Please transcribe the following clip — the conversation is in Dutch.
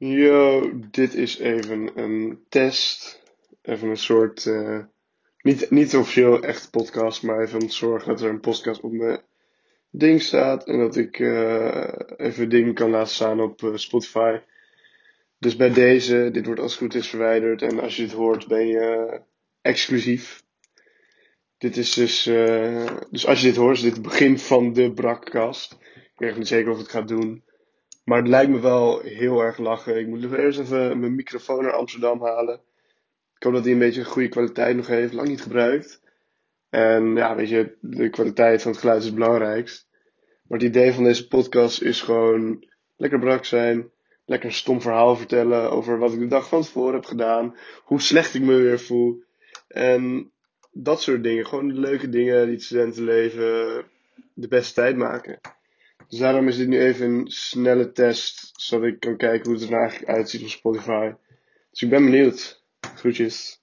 Yo, dit is even een test. Even een soort, eh, niet, niet officieel echt podcast, maar even zorgen dat er een podcast op mijn ding staat. En dat ik eh, even dingen kan laten staan op eh, Spotify. Dus bij deze, dit wordt als het goed is verwijderd. En als je dit hoort, ben je exclusief. Dit is dus, dus als je dit hoort, is dit het begin van de brakkast. Ik weet niet zeker of het gaat doen. Maar het lijkt me wel heel erg lachen. Ik moet eerst even mijn microfoon naar Amsterdam halen. Ik hoop dat hij een beetje goede kwaliteit nog heeft. Lang niet gebruikt. En ja, weet je, de kwaliteit van het geluid is het belangrijkst. Maar het idee van deze podcast is gewoon lekker brak zijn. Lekker een stom verhaal vertellen over wat ik de dag van tevoren heb gedaan. Hoe slecht ik me weer voel. En dat soort dingen. Gewoon leuke dingen die het studentenleven de beste tijd maken. Dus daarom is dit nu even een snelle test, zodat ik kan kijken hoe het er nou eigenlijk uitziet op Spotify. Dus ik ben benieuwd. Groetjes.